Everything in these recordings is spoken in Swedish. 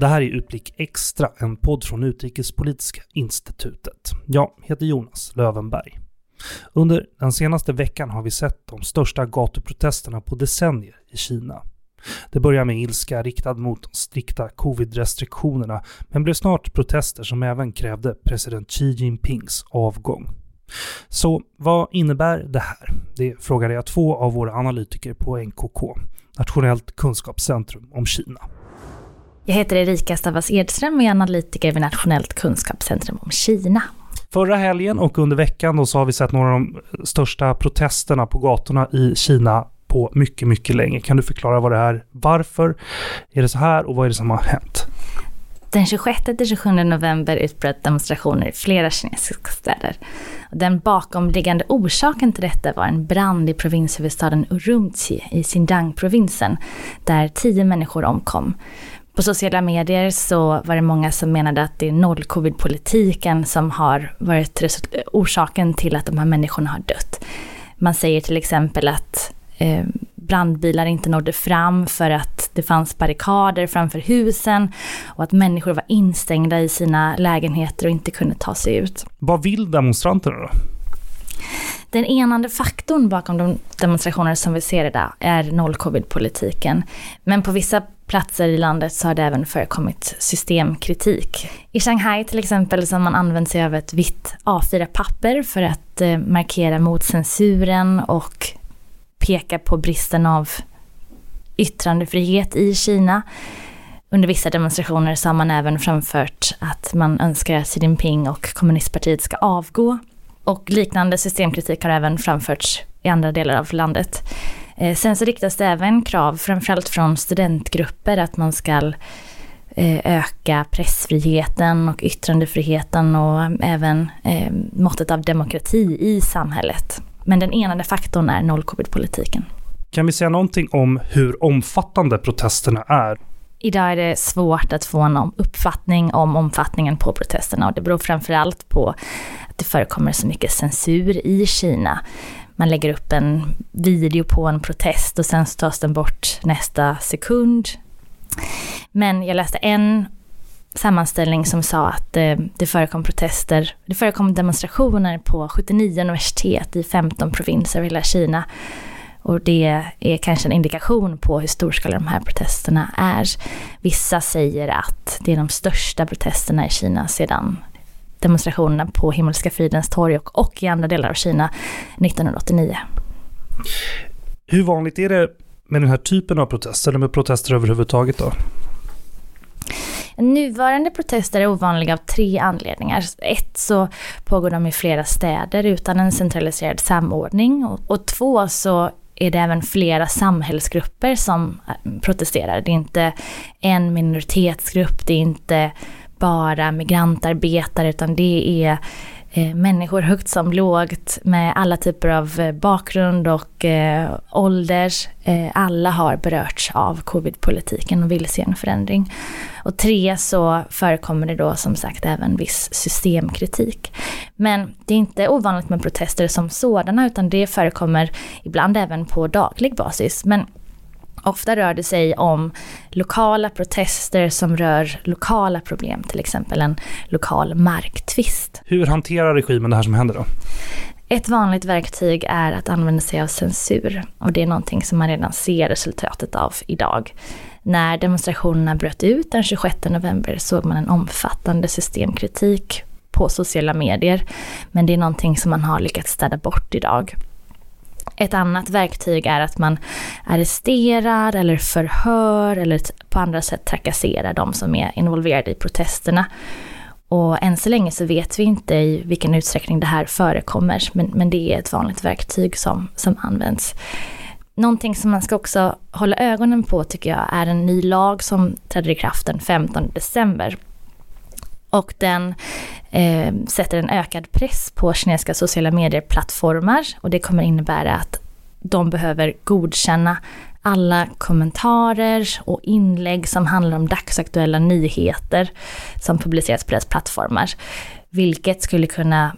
Det här är Utblick Extra, en podd från Utrikespolitiska institutet. Jag heter Jonas Lövenberg. Under den senaste veckan har vi sett de största gatuprotesterna på decennier i Kina. Det började med ilska riktad mot de strikta covid-restriktionerna, men blev snart protester som även krävde president Xi Jinpings avgång. Så vad innebär det här? Det frågade jag två av våra analytiker på NKK, Nationellt kunskapscentrum om Kina. Jag heter Erika Stavas Edström och är analytiker vid Nationellt kunskapscentrum om Kina. Förra helgen och under veckan då så har vi sett några av de största protesterna på gatorna i Kina på mycket, mycket länge. Kan du förklara vad det är? Varför är det så här och vad är det som har hänt? Den 26-27 november utbröt demonstrationer i flera kinesiska städer. Den bakomliggande orsaken till detta var en brand i provinshuvudstaden Urumqi i Xinjiang-provinsen, där tio människor omkom. På sociala medier så var det många som menade att det är noll-covid-politiken som har varit orsaken till att de här människorna har dött. Man säger till exempel att eh, brandbilar inte nådde fram för att det fanns barrikader framför husen och att människor var instängda i sina lägenheter och inte kunde ta sig ut. Vad vill demonstranterna då? Den enande faktorn bakom de demonstrationer som vi ser idag är noll-covid-politiken. Men på vissa platser i landet så har det även förekommit systemkritik. I Shanghai till exempel så har man använt sig av ett vitt A4-papper för att eh, markera mot censuren och peka på bristen av yttrandefrihet i Kina. Under vissa demonstrationer så har man även framfört att man önskar att Xi Jinping och kommunistpartiet ska avgå. Och liknande systemkritik har även framförts i andra delar av landet. Eh, sen så riktas det även krav, framförallt från studentgrupper, att man ska eh, öka pressfriheten och yttrandefriheten och även eh, måttet av demokrati i samhället. Men den enande faktorn är noll-covid-politiken. Kan vi säga någonting om hur omfattande protesterna är? Idag är det svårt att få en uppfattning om omfattningen på protesterna och det beror framförallt på att det förekommer så mycket censur i Kina. Man lägger upp en video på en protest och sen tas den bort nästa sekund. Men jag läste en sammanställning som sa att det, det förekom protester, det förekom demonstrationer på 79 universitet i 15 provinser över hela Kina. Och det är kanske en indikation på hur storskaliga de här protesterna är. Vissa säger att det är de största protesterna i Kina sedan demonstrationerna på Himmelska fridens torg och, och i andra delar av Kina 1989. Hur vanligt är det med den här typen av protester, eller med protester överhuvudtaget då? Nuvarande protester är ovanliga av tre anledningar. Ett så pågår de i flera städer utan en centraliserad samordning och, och två så är det även flera samhällsgrupper som äh, protesterar. Det är inte en minoritetsgrupp, det är inte bara migrantarbetare utan det är eh, människor högt som lågt med alla typer av eh, bakgrund och eh, ålder. Eh, alla har berörts av covid-politiken och vill se en förändring. Och tre så förekommer det då som sagt även viss systemkritik. Men det är inte ovanligt med protester som sådana utan det förekommer ibland även på daglig basis. Men Ofta rör det sig om lokala protester som rör lokala problem, till exempel en lokal marktvist. Hur hanterar regimen det här som händer då? Ett vanligt verktyg är att använda sig av censur och det är någonting som man redan ser resultatet av idag. När demonstrationerna bröt ut den 26 november såg man en omfattande systemkritik på sociala medier. Men det är någonting som man har lyckats städa bort idag. Ett annat verktyg är att man arresterar eller förhör eller på andra sätt trakasserar de som är involverade i protesterna. Och än så länge så vet vi inte i vilken utsträckning det här förekommer, men, men det är ett vanligt verktyg som, som används. Någonting som man ska också hålla ögonen på tycker jag är en ny lag som trädde i kraft den 15 december. Och den eh, sätter en ökad press på kinesiska sociala medier-plattformar och det kommer innebära att de behöver godkänna alla kommentarer och inlägg som handlar om dagsaktuella nyheter som publiceras på deras plattformar. Vilket skulle kunna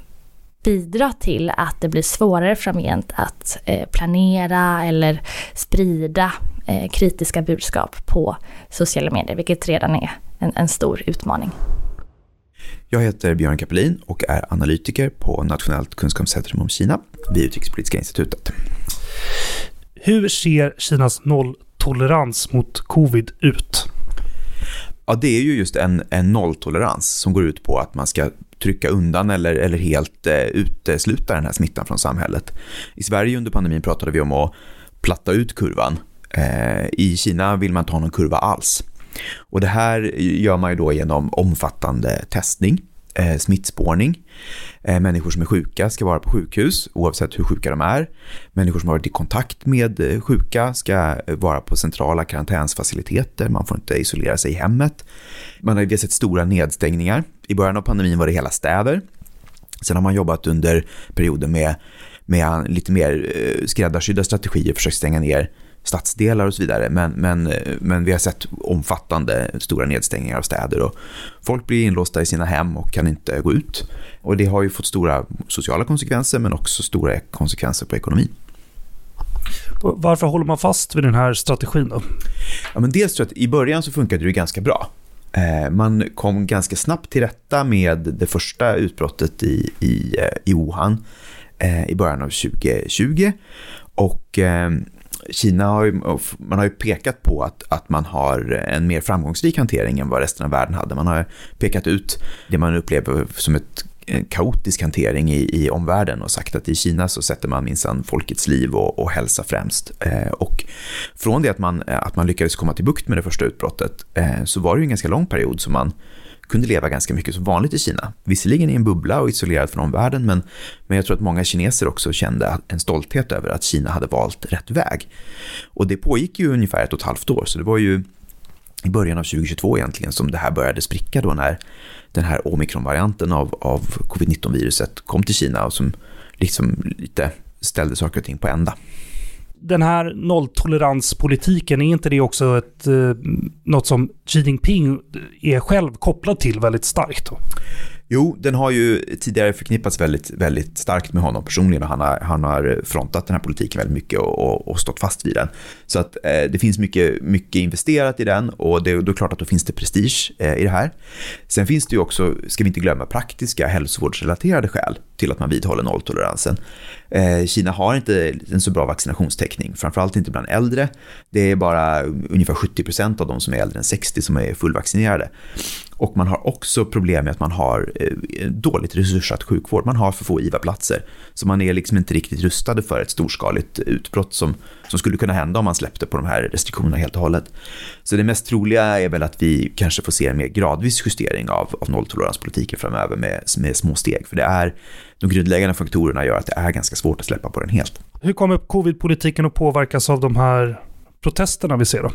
bidra till att det blir svårare framgent att eh, planera eller sprida eh, kritiska budskap på sociala medier, vilket redan är en, en stor utmaning. Jag heter Björn Kapelin och är analytiker på Nationellt kunskapscentrum om Kina vid Utrikespolitiska institutet. Hur ser Kinas nolltolerans mot covid ut? Ja, det är ju just en, en nolltolerans som går ut på att man ska trycka undan eller, eller helt eh, utesluta den här smittan från samhället. I Sverige under pandemin pratade vi om att platta ut kurvan. Eh, I Kina vill man inte ha någon kurva alls. Och det här gör man ju då genom omfattande testning, eh, smittspårning. Eh, människor som är sjuka ska vara på sjukhus oavsett hur sjuka de är. Människor som har varit i kontakt med eh, sjuka ska eh, vara på centrala karantänsfaciliteter. Man får inte isolera sig i hemmet. Man har ju sett stora nedstängningar. I början av pandemin var det hela städer. Sen har man jobbat under perioden med, med lite mer eh, skräddarsydda strategier, försökt stänga ner stadsdelar och så vidare. Men, men, men vi har sett omfattande stora nedstängningar av städer och folk blir inlåsta i sina hem och kan inte gå ut. Och det har ju fått stora sociala konsekvenser men också stora konsekvenser på ekonomin. Varför håller man fast vid den här strategin då? Ja, men dels tror jag att i början så funkade det ganska bra. Eh, man kom ganska snabbt till rätta med det första utbrottet i, i, eh, i Wuhan eh, Eh, i början av 2020. Och ehm, Kina har ju, man har ju pekat på att, att man har en mer framgångsrik hantering än vad resten av världen hade. Man har pekat ut det man upplever som ett Eh, kaotisk hantering i, i omvärlden och sagt att i Kina så sätter man minsann folkets liv och, och hälsa främst. Eh, och från det att man, eh, att man lyckades komma till bukt med det första utbrottet eh, så var det ju en ganska lång period som man kunde leva ganska mycket som vanligt i Kina. Visserligen i en bubbla och isolerad från omvärlden, men, men jag tror att många kineser också kände en stolthet över att Kina hade valt rätt väg. Och det pågick ju ungefär ett och ett halvt år, så det var ju i början av 2022 egentligen som det här började spricka då när den här omikronvarianten av, av covid-19-viruset kom till Kina och som liksom lite ställde saker och ting på ända den här nolltoleranspolitiken, är inte det också ett, eh, något som Xi Jinping är själv kopplad till väldigt starkt? Då? Jo, den har ju tidigare förknippats väldigt, väldigt starkt med honom personligen och han har, han har frontat den här politiken väldigt mycket och, och, och stått fast vid den. Så att eh, det finns mycket, mycket investerat i den och det, då är klart att då finns det prestige eh, i det här. Sen finns det ju också, ska vi inte glömma, praktiska hälsovårdsrelaterade skäl till att man vidhåller nolltoleransen. Eh, Kina har inte en så bra vaccinationstäckning, framförallt inte bland äldre. Det är bara ungefär 70 procent av de som är äldre än 60 som är fullvaccinerade. Och man har också problem med att man har eh, dåligt resurssatt sjukvård. Man har för få IVA-platser. Så man är liksom inte riktigt rustade för ett storskaligt utbrott som, som skulle kunna hända om man släppte på de här restriktionerna helt och hållet. Så det mest troliga är väl att vi kanske får se en mer gradvis justering av, av nolltoleranspolitiken framöver med, med små steg. För det är de grundläggande faktorerna gör att det är ganska svårt att släppa på den helt. Hur kommer covid-politiken att påverkas av de här protesterna vi ser då?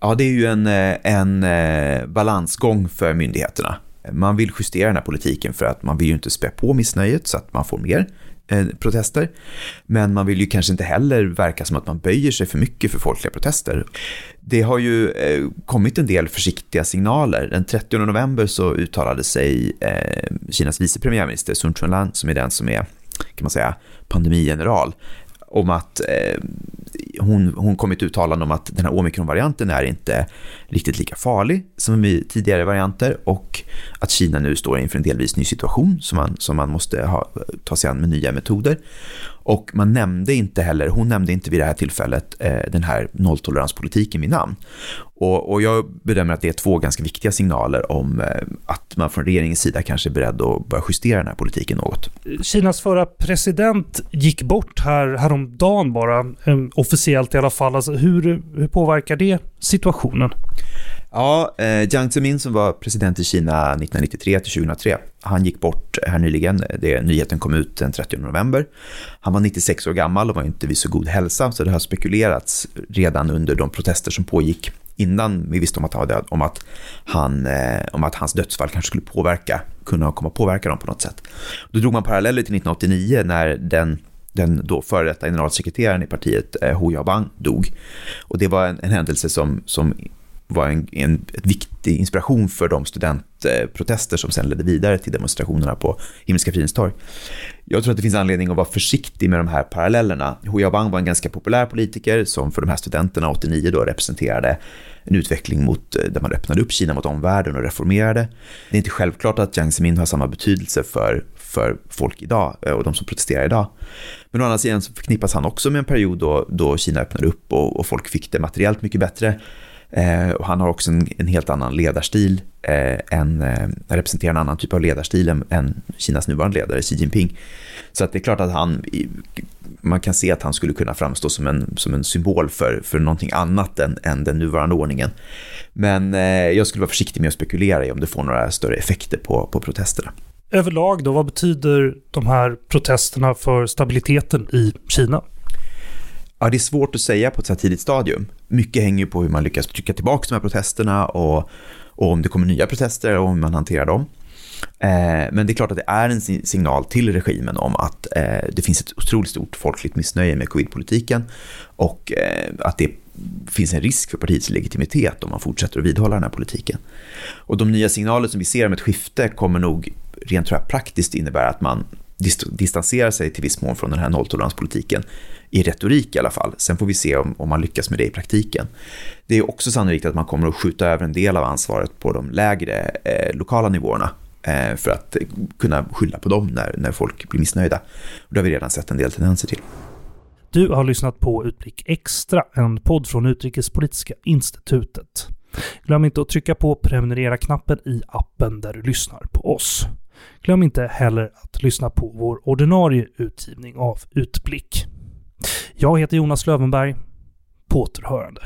Ja, det är ju en, eh, en eh, balansgång för myndigheterna. Man vill justera den här politiken för att man vill ju inte spä på missnöjet så att man får mer eh, protester. Men man vill ju kanske inte heller verka som att man böjer sig för mycket för folkliga protester. Det har ju kommit en del försiktiga signaler. Den 30 november så uttalade sig Kinas vice premiärminister Sun Chunlan, som är den som är kan man säga, pandemigeneral, om att eh, hon, hon kom ett uttalande om att den här omikronvarianten är inte riktigt lika farlig som i tidigare varianter och att Kina nu står inför en delvis ny situation som man, som man måste ha, ta sig an med nya metoder. Och man nämnde inte heller, hon nämnde inte vid det här tillfället eh, den här nolltoleranspolitiken vid namn. Och, och, jag bedömer att det är två ganska viktiga signaler om eh, att man från regeringens sida kanske är beredd att börja justera den här politiken något. Kinas förra president gick bort här häromdagen bara, eh, officiellt i alla fall. Alltså, hur, hur påverkar det situationen? Ja, eh, Jiang Zemin som var president i Kina 1993 till 2003, han gick bort här nyligen. Det, nyheten kom ut den 30 november. Han var 96 år gammal och var inte vid så god hälsa, så det har spekulerats redan under de protester som pågick innan vi visste om att, han var död, om att, han, eh, om att hans dödsfall kanske skulle påverka, kunna komma påverka dem på något sätt. Då drog man paralleller till 1989 när den den då före detta generalsekreteraren i partiet, eh, Hu Yaobang, dog. Och det var en, en händelse som, som var en, en viktig inspiration för de studentprotester som sen ledde vidare till demonstrationerna på Himmelska fridens torg. Jag tror att det finns anledning att vara försiktig med de här parallellerna. Hu Yaobang var en ganska populär politiker som för de här studenterna 89 då representerade en utveckling mot, eh, där man öppnade upp Kina mot omvärlden och reformerade. Det är inte självklart att Jiang Zemin har samma betydelse för, för folk idag eh, och de som protesterar idag. Men å andra sidan så förknippas han också med en period då, då Kina öppnade upp och, och folk fick det materiellt mycket bättre. Eh, och han har också en, en helt annan ledarstil, eh, en, eh, representerar en annan typ av ledarstil än, än, Kinas nuvarande ledare Xi Jinping. Så att det är klart att han, man kan se att han skulle kunna framstå som en, som en symbol för, för någonting annat än, än den nuvarande ordningen. Men eh, jag skulle vara försiktig med att spekulera i om det får några större effekter på, på protesterna. Överlag då, vad betyder de här protesterna för stabiliteten i Kina? Ja, det är svårt att säga på ett så här tidigt stadium. Mycket hänger ju på hur man lyckas trycka tillbaka de här protesterna och, och om det kommer nya protester och hur man hanterar dem. Eh, men det är klart att det är en signal till regimen om att eh, det finns ett otroligt stort folkligt missnöje med covidpolitiken och eh, att det finns en risk för partiets legitimitet om man fortsätter att vidhålla den här politiken. Och de nya signaler som vi ser om ett skifte kommer nog rent tror jag, praktiskt innebära att man distanserar sig till viss mån från den här nolltoleranspolitiken i retorik i alla fall. Sen får vi se om, om man lyckas med det i praktiken. Det är också sannolikt att man kommer att skjuta över en del av ansvaret på de lägre eh, lokala nivåerna eh, för att kunna skylla på dem när, när folk blir missnöjda. Och det har vi redan sett en del tendenser till. Du har lyssnat på Utblick Extra, en podd från Utrikespolitiska institutet. Glöm inte att trycka på prenumerera-knappen i appen där du lyssnar på oss. Glöm inte heller att lyssna på vår ordinarie utgivning av Utblick. Jag heter Jonas Lövenberg. På återhörande.